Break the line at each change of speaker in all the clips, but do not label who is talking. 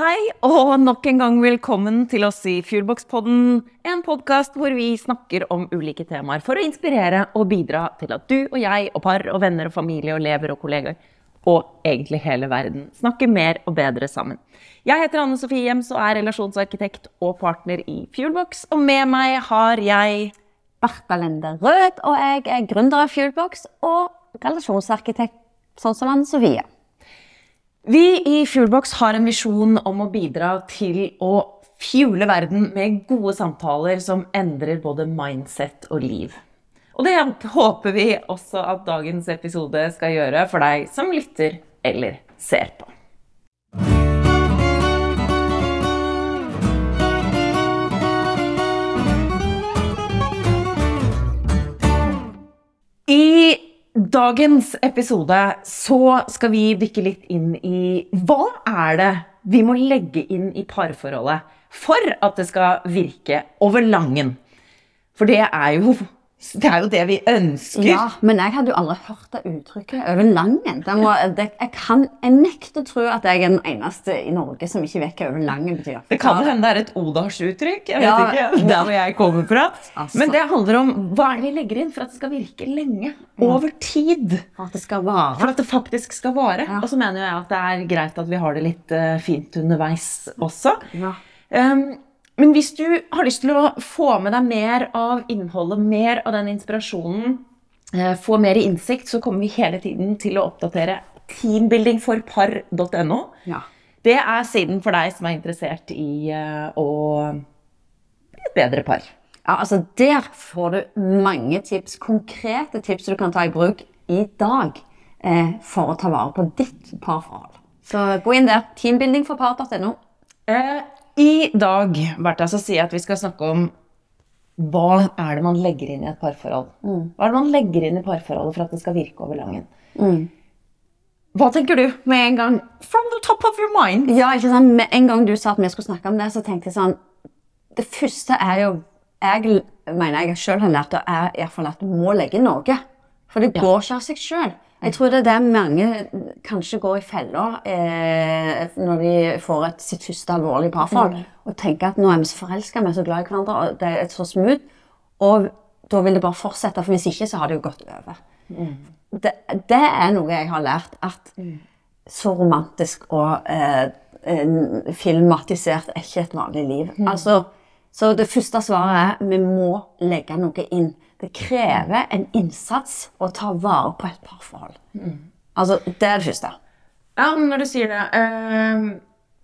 Hei, og nok en gang velkommen til oss i Fuelbox-podden. En podkast hvor vi snakker om ulike temaer for å inspirere og bidra til at du og jeg og par og venner og familie og elever og kollegaer og egentlig hele verden snakker mer og bedre sammen. Jeg heter Anne Sofie Jems og er relasjonsarkitekt og partner i Fuelbox. Og med meg har jeg
Bertha Lende Rød, og jeg er gründer av Fuelbox og relasjonsarkitekt, sånn som Anne Sofie.
Vi i Fuelbox har en visjon om å bidra til å fuele verden med gode samtaler som endrer både mindset og liv. Og det håper vi også at dagens episode skal gjøre for deg som lytter eller ser på. Dagens episode så skal vi dykke litt inn i hva er det vi må legge inn i parforholdet for at det skal virke over langen. For det er jo det er jo det vi ønsker.
Ja, Men jeg hadde jo aldri hørt det uttrykket over langen. Det må, det, jeg, kan, jeg nekter å tro at jeg er den eneste i Norge som ikke vet hva over langen betyr.
Det kan hende det er et odalsuttrykk. Jeg vet ja, ikke, der hvor jeg kommer fra. Altså. Men det handler om hva er det vi legger inn for at det skal virke lenge. Over tid.
For at det skal vare.
For at det faktisk skal vare. Ja. Og så mener jeg at det er greit at vi har det litt uh, fint underveis også. Ja. Um, men hvis du har lyst til å få med deg mer av innholdet, mer av den inspirasjonen, eh, få mer innsikt, så kommer vi hele tiden til å oppdatere teambuildingforpar.no. Ja. Det er siden for deg som er interessert i eh, å bli et bedre par.
Ja, altså Der får du mange tips, konkrete tips du kan ta i bruk i dag eh, for å ta vare på ditt parforhold. Så gå inn der. Teambuildingforpar.no.
Eh, i dag Bertha, så sier jeg at vi skal snakke om hva er det man legger inn i et parforhold. Mm. Hva er det man legger inn i parforholdet for at det skal virke over langen? Mm. Hva tenker du med en gang? From the top of your mind.
Ja, ikke sant? Med en gang du sa at vi skulle snakke om det, så tenkte jeg sånn Det første er jo Jeg mener jeg sjøl har lært, og er iallfall at du må legge noe. For det går ikke av seg sjøl. Jeg tror det er det mange kanskje går i fella eh, når de får et, sitt første alvorlige parforhold. Mm. Og tenker at nå er vi så forelska, vi er så glad i hverandre, og det er så smooth. Og da vil det bare fortsette, for hvis ikke så har det jo gått over. Mm. Det, det, er noe jeg har lært. At mm. så romantisk og eh, filmatisert er ikke et vanlig liv. Mm. Altså, så det første svaret er vi må legge noe inn. Det krever en innsats å ta vare på et parforhold. Mm. Altså, det er det første.
Ja, når du sier det uh,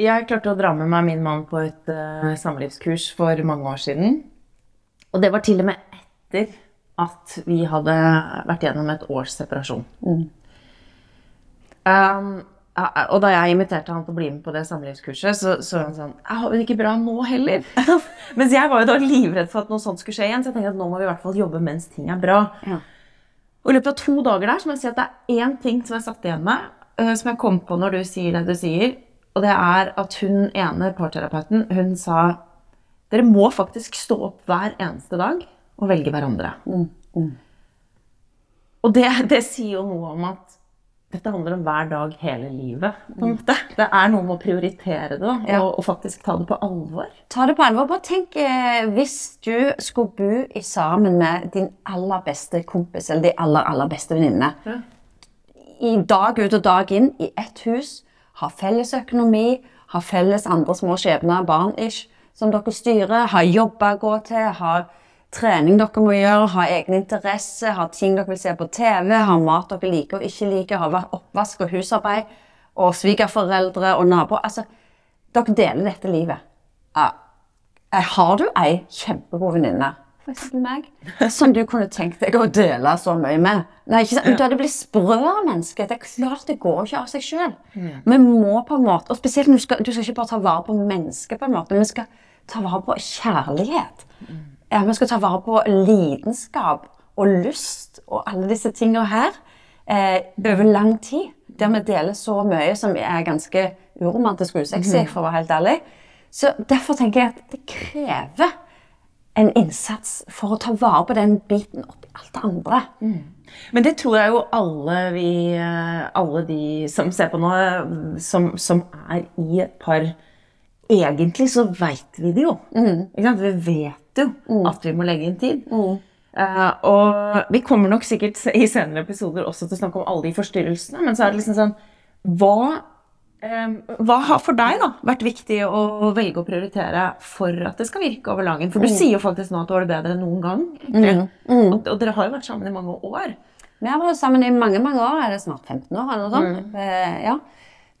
Jeg klarte å dra med meg min mann på et uh, samlivskurs for mange år siden. Og det var til og med etter at vi hadde vært gjennom et års separasjon. Mm. Um, og da jeg inviterte han til å bli med på det samlivskurset, så, så han sånn Jeg har det ikke bra nå heller. Mens jeg var jo da livredd for at noe sånt skulle skje igjen. Så jeg tenkte at nå må vi i hvert fall jobbe mens ting er bra. Ja. Og i løpet av to dager der så må jeg si at det er én ting som jeg satt igjen med, uh, som jeg kom på når du sier det du sier. Og det er at hun ene parterapeuten, hun sa dere må faktisk stå opp hver eneste dag og velge hverandre. Mm. Mm. Og det, det sier jo noe om at dette handler om hver dag hele livet. måte. Det er noe med å prioritere det ja. og, og, faktisk ta det på alvor.
Ta det på alvor. Bare tenk eh, hvis du skulle bo sammen med din aller beste kompis eller de aller, aller beste venninne. Ja. I dag ut og dag inn i ett hus. Ha felles økonomi, ha felles andre små skjebner, barn-ish, som dere styrer. Ha jobber å gå til. ha trening dere må gjøre, ha egne interesser, ha ting dere vil se på TV, ha mat dere liker og ikke liker, ha oppvask og husarbeid og svigerforeldre og naboer. Altså, dere deler dette livet. Ja. Eh, har du ei kjempegod venninne, meg, som du kunne tenkt deg å dele så mye med? Nei, ikke sant? Du hadde blitt sprø menneske. Det er klart det går ikke av seg sjøl. Vi må på en måte, og spesielt du skal, du skal ikke bare ta vare på mennesket, på en måte, men vi skal ta vare på kjærlighet ja, vi skal ta vare på lidenskap og lyst og alle disse tingene her eh, over lang tid. Der vi deler så mye som er ganske uromantisk og usexy, mhm. for å være helt ærlig. Så Derfor tenker jeg at det krever en innsats for å ta vare på den biten oppi alt det andre. Mm.
Men det tror jeg jo alle vi Alle de som ser på nå, som, som er i et par egentlig så veit vi det jo. Sant? Vi vet jo at vi må legge inn tid. Eh, og vi kommer nok sikkert i senere episoder også til å snakke om alle de forstyrrelsene, men så er det liksom sånn Hva, eh, hva har for deg da vært viktig å velge å prioritere for at det skal virke over langen? For du sier jo faktisk nå at du har det bedre enn noen gang. egentlig. Og, og dere har jo vært sammen i mange år.
Vi har vært sammen i mange mange år. Er det snart 15 år? eller noe sånt? Eh, ja.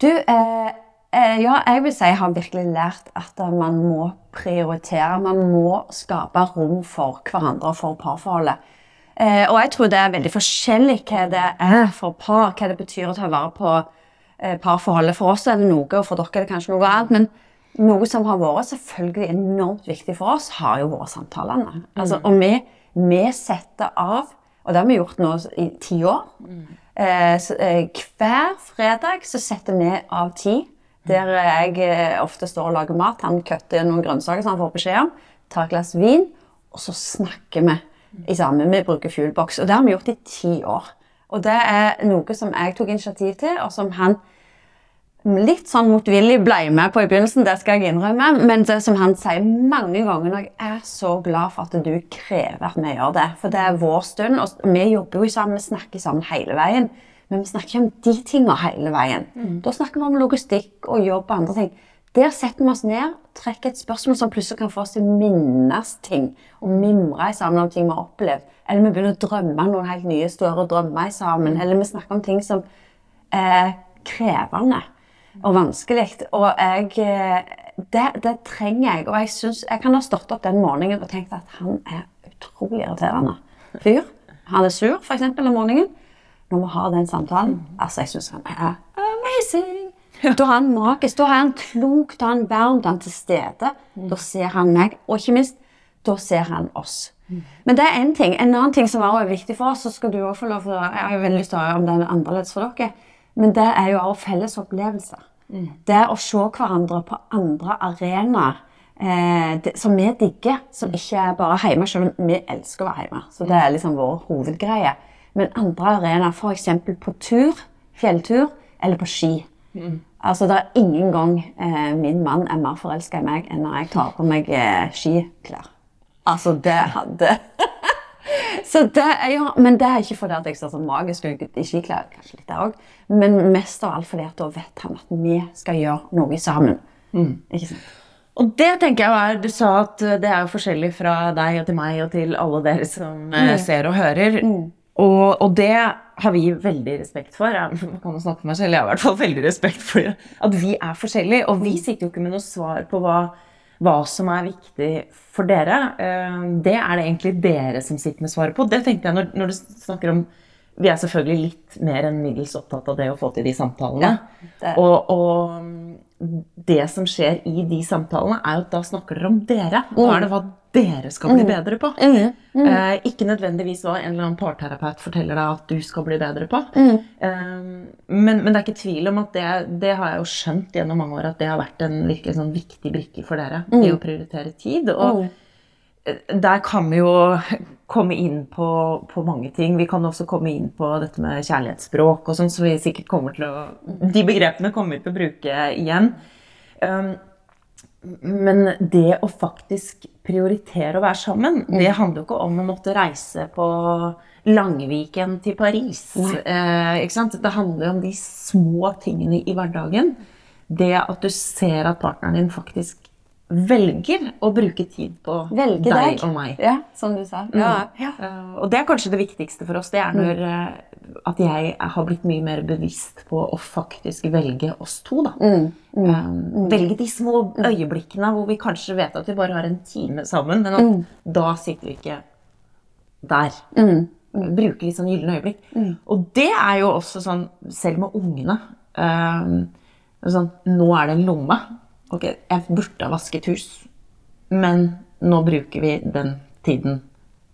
Du, eh, ja, jeg vil si jeg har virkelig lært at eh, man må prioritere. Man må skape rom for hverandre og for parforholdet. Eh, og jeg tror det er veldig forskjellig hva det er for par, hva det betyr å ta vare på eh, parforholdet. For oss er det noe, og for dere er det kanskje noe annet. Men noe som har vært selvfølgelig enormt viktig for oss, har jo vært samtalene. Altså, og vi, vi setter av og det har vi gjort nå i ti år. Eh, eh, hver fredag så setter vi av tid der jeg eh, ofte står og lager mat. Han kutter noen grønnsaker som han får beskjed om. Tar et glass vin, og så snakker vi i sammen. Vi bruker Fuelbox. Og det har vi gjort i ti år. Og det er noe som jeg tok initiativ til, og som han litt sånn motvillig ble med på i begynnelsen, det skal jeg innrømme. Men det som han sier mange ganger, og jeg er så glad for at du krever at vi gjør det. For det er vår stund, og vi jobber jo sammen, vi snakker sammen hele veien. Men vi snakker ikke om de tingene hele veien. Da snakker vi om logistikk og jobb og andre ting. Der setter vi oss ned, trekker et spørsmål som plutselig kan få oss til å minnes ting. Og mimre sammen om ting vi har opplevd. Eller vi begynner å drømme noen helt nye større drømmer sammen. Eller vi snakker om ting som er krevende og vanskelig. Og jeg, eh, det, det trenger jeg. Og jeg, synes, jeg kan ha stått opp den morgenen og tenkt at han er utrolig irriterende fyr. Han er sur, f.eks. om morgenen. Når vi har den samtalen Altså, jeg syns han er amazing. Da er han magisk. Da er han klok, da er han varm, da er han til stede. Da ser han meg, og ikke minst, da ser han oss. Men det er én ting. En annen ting som er viktig for oss, så skal du også få lov til å Jeg har veldig lyst til å høre om den er annerledes for dere, men det er jo også felles opplevelser. Det å se hverandre på andre arenaer eh, det, som vi digger, som ikke er bare hjemme, selv om vi elsker å være hjemme. Så det er liksom vår hovedgreie. Men andre arenaer, f.eks. på tur, fjelltur, eller på ski. Altså, Det er ingen gang eh, min mann er mer forelska i meg enn når jeg tar på meg eh, skiklær. Altså, det hadde Så det er jo, Men det er ikke fordi at jeg ser så magisk ut i skiklær, kanskje litt der også, men mest av alt fordi at da vet han at vi skal gjøre noe sammen. Ikke sant?
Og det tenker jeg var, Du sa at det er jo forskjellig fra deg og til meg og til alle dere som mm. ser og hører. Og, og det har vi veldig respekt for. Jeg kan jo snakke for meg selv, jeg har i hvert fall veldig respekt for at vi er forskjellige. Og vi sitter jo ikke med noe svar på hva, hva som er viktig for dere. Eh, Det er det egentlig dere som sitter med svaret på. Det tenkte jeg når, når du snakker om Vi er selvfølgelig litt mer enn middels opptatt av det å få til de samtalene.
er-
Og, og mm, det som skjer i de samtalene, er jo at da snakker dere om dere. Hva er det hva dere skal bli bedre på. Eh, ikke nødvendigvis hva en eller annen parterapeut forteller deg at du skal bli bedre på. Eh, men, men det er ikke tvil om at det, det har jeg jo skjønt gjennom mange år at det har vært en virkelig sånn viktig brikke for dere. Det å prioritere tid. Og eh, der kan vi jo komme inn på, på mange ting. Vi kan også komme inn på dette med kjærlighetsspråk og sånn, så vi sikkert kommer til å De begrepene kommer vi til å bruke igjen. Um, men det å faktisk prioritere å være sammen, det handler jo ikke om å måtte reise på Langviken til Paris. Eh, ikke sant? Det handler om de små tingene i hverdagen. Det at du ser at partneren din faktisk velger å bruke tid på deg
deg.
og meg.
Ja, som du sa. Ja, ja.
Eh, og det er kanskje det viktigste for oss. Det er når eh, at jeg har blitt mye mer bevisst på å faktisk velge oss to. Da. Eh, velge de små øyeblikkene hvor vi kanskje vet at vi bare har en time sammen, men at da sitter vi ikke der. Bruker litt sånn gylne øyeblikk. Og det er jo også sånn, selv med ungene eh, sånn, Nå er det en lomme. Ok, jeg burde ha vasket hus, men nå bruker vi den tiden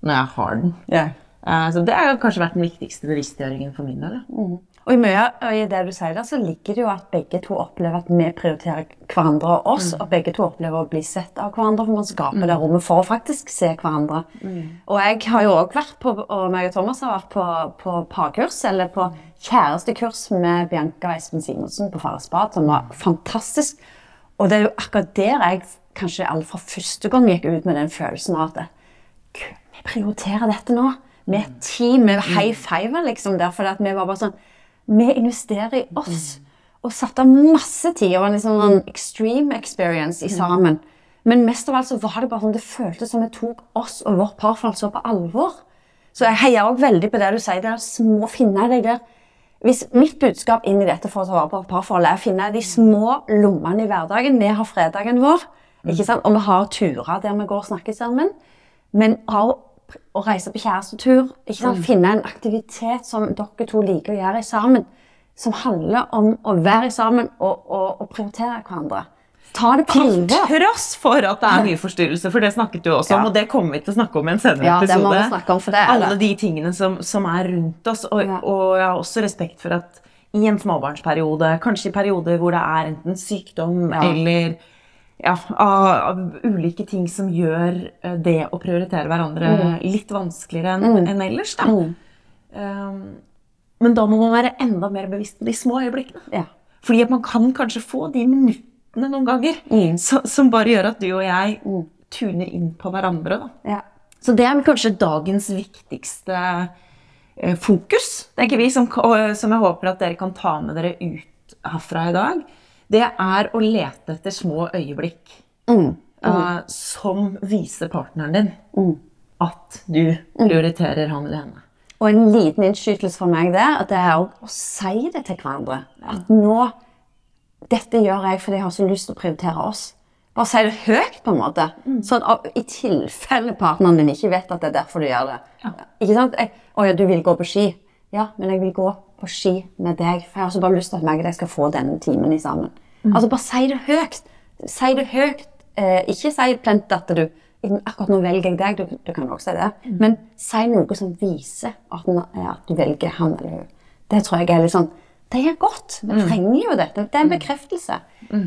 når jeg har den.
Yeah.
Uh, Så det har kanskje vært den viktigste bevisstgjøringen for min del. Mm.
Og i mye og i det du sier der, så ligger det jo at begge to opplever at vi prioriterer hverandre og oss, og begge to opplever å bli sett av hverandre, for man skaper det rommet for å faktisk se hverandre. Og jeg har jo òg vært på, og meg og Thomas har vært på, på parkurs, eller på kjærestekurs med Bianca Espen Simonsen på Farris Bad, som var fantastisk. Og det er jo akkurat der jeg kanskje aller fra første gang gikk ut med den følelsen av at vi prioriterer dette nå. Vi er et team, vi high five liksom Derfor for vi var bare sånn Vi investerer i oss. Og satte av masse tid. Og en liksom en extreme experience i sammen. Men mest av alt så var det bare sånn det føltes som vi tok oss og vårt parforhold så på alvor. Så jeg heier òg veldig på det du sier, det små finne deg der hvis mitt budskap inn i dette for å ta vare på parforholdet er å finne de små lommene i hverdagen Vi har fredagen vår, ikke sant? og vi har turer der vi går og snakker sammen. Men å, å reise på kjærestetur, ikke sant? finne en aktivitet som dere to liker å gjøre sammen, som handler om å være sammen og, og, og prioritere hverandre. Ta det på
Til tross for at det er mye forstyrrelse, for det snakket du også om, og det kommer vi til å snakke om i en senere
Ja, det
episode.
må vi snakke om, for det er
Alle de tingene som, som er rundt oss, og,
Ja.
og jeg har også respekt for at i en småbarnsperiode, kanskje i perioder hvor det er enten sykdom
Ja.
eller ja, av, av ulike ting som gjør eh, det å prioritere hverandre litt vanskeligere enn enn ellers. Da.
Mm.
Um, men da må man være enda mer bevisst på de små øyeblikkene.
Ja.
Fordi at man kan kanskje få de minuttene noen ganger
Mm.
så, som bare gjør at du og jeg tuner inn på hverandre. Da.
Ja.
Så det er kanskje dagens viktigste eh, fokus, tenker vi, som, som jeg håper at dere kan ta med dere ut herfra i dag. Det er å lete etter små øyeblikk
Mm.
eh, som viser partneren din at du prioriterer han eller henne.
Og en liten innskytelse for meg det, at det er å si det til hverandre. At nå Dette gjør jeg fordi jeg har så lyst til å prioritere oss. Bare si det høyt, på en måte. Sånn at i tilfelle partneren din ikke vet at det er derfor du gjør det. Ikke sant? Jeg, å ja, du vil gå på ski. Ja, men jeg vil gå på ski med deg. For jeg har så bare lyst til at meg og deg skal få denne timen i sammen. Altså, bare si det høyt. Si det høyt. Eh, ikke si plent at du Akkurat nå velger jeg deg, du, du kan også si det. Men si noe som viser at, at du velger han eller hun. Det tror jeg er litt sånn Det er godt. Vi trenger jo dette. Det er en bekreftelse.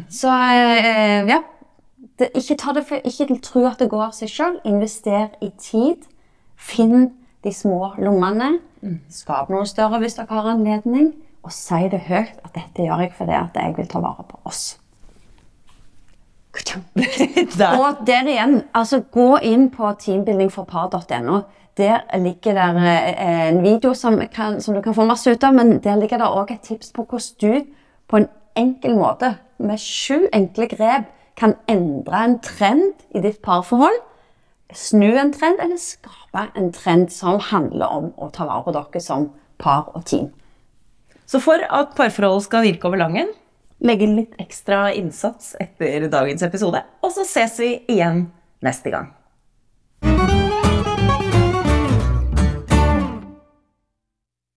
Så eh, ja. Det, ikke, ta det for, ikke tro at det går av seg sjøl. Invester i tid. Finn de små lommene. Skap noe større hvis dere har anledning. Og si det høyt at dette gjør jeg fordi at jeg vil ta vare på oss. Og der igjen, altså gå inn på teambuildingforpar.no. Der ligger der eh, en video som, kan, som du kan få masse ut av, men der ligger det òg et tips på hvordan du på en enkel måte, med sju enkle grep, kan endre en trend i ditt parforhold. Snu en trend, eller skape en trend som handler om å ta vare på dere som par og team.
Så for at parforholdet skal virke over langen, legge litt ekstra innsats etter dagens episode, og så ses vi igjen neste gang.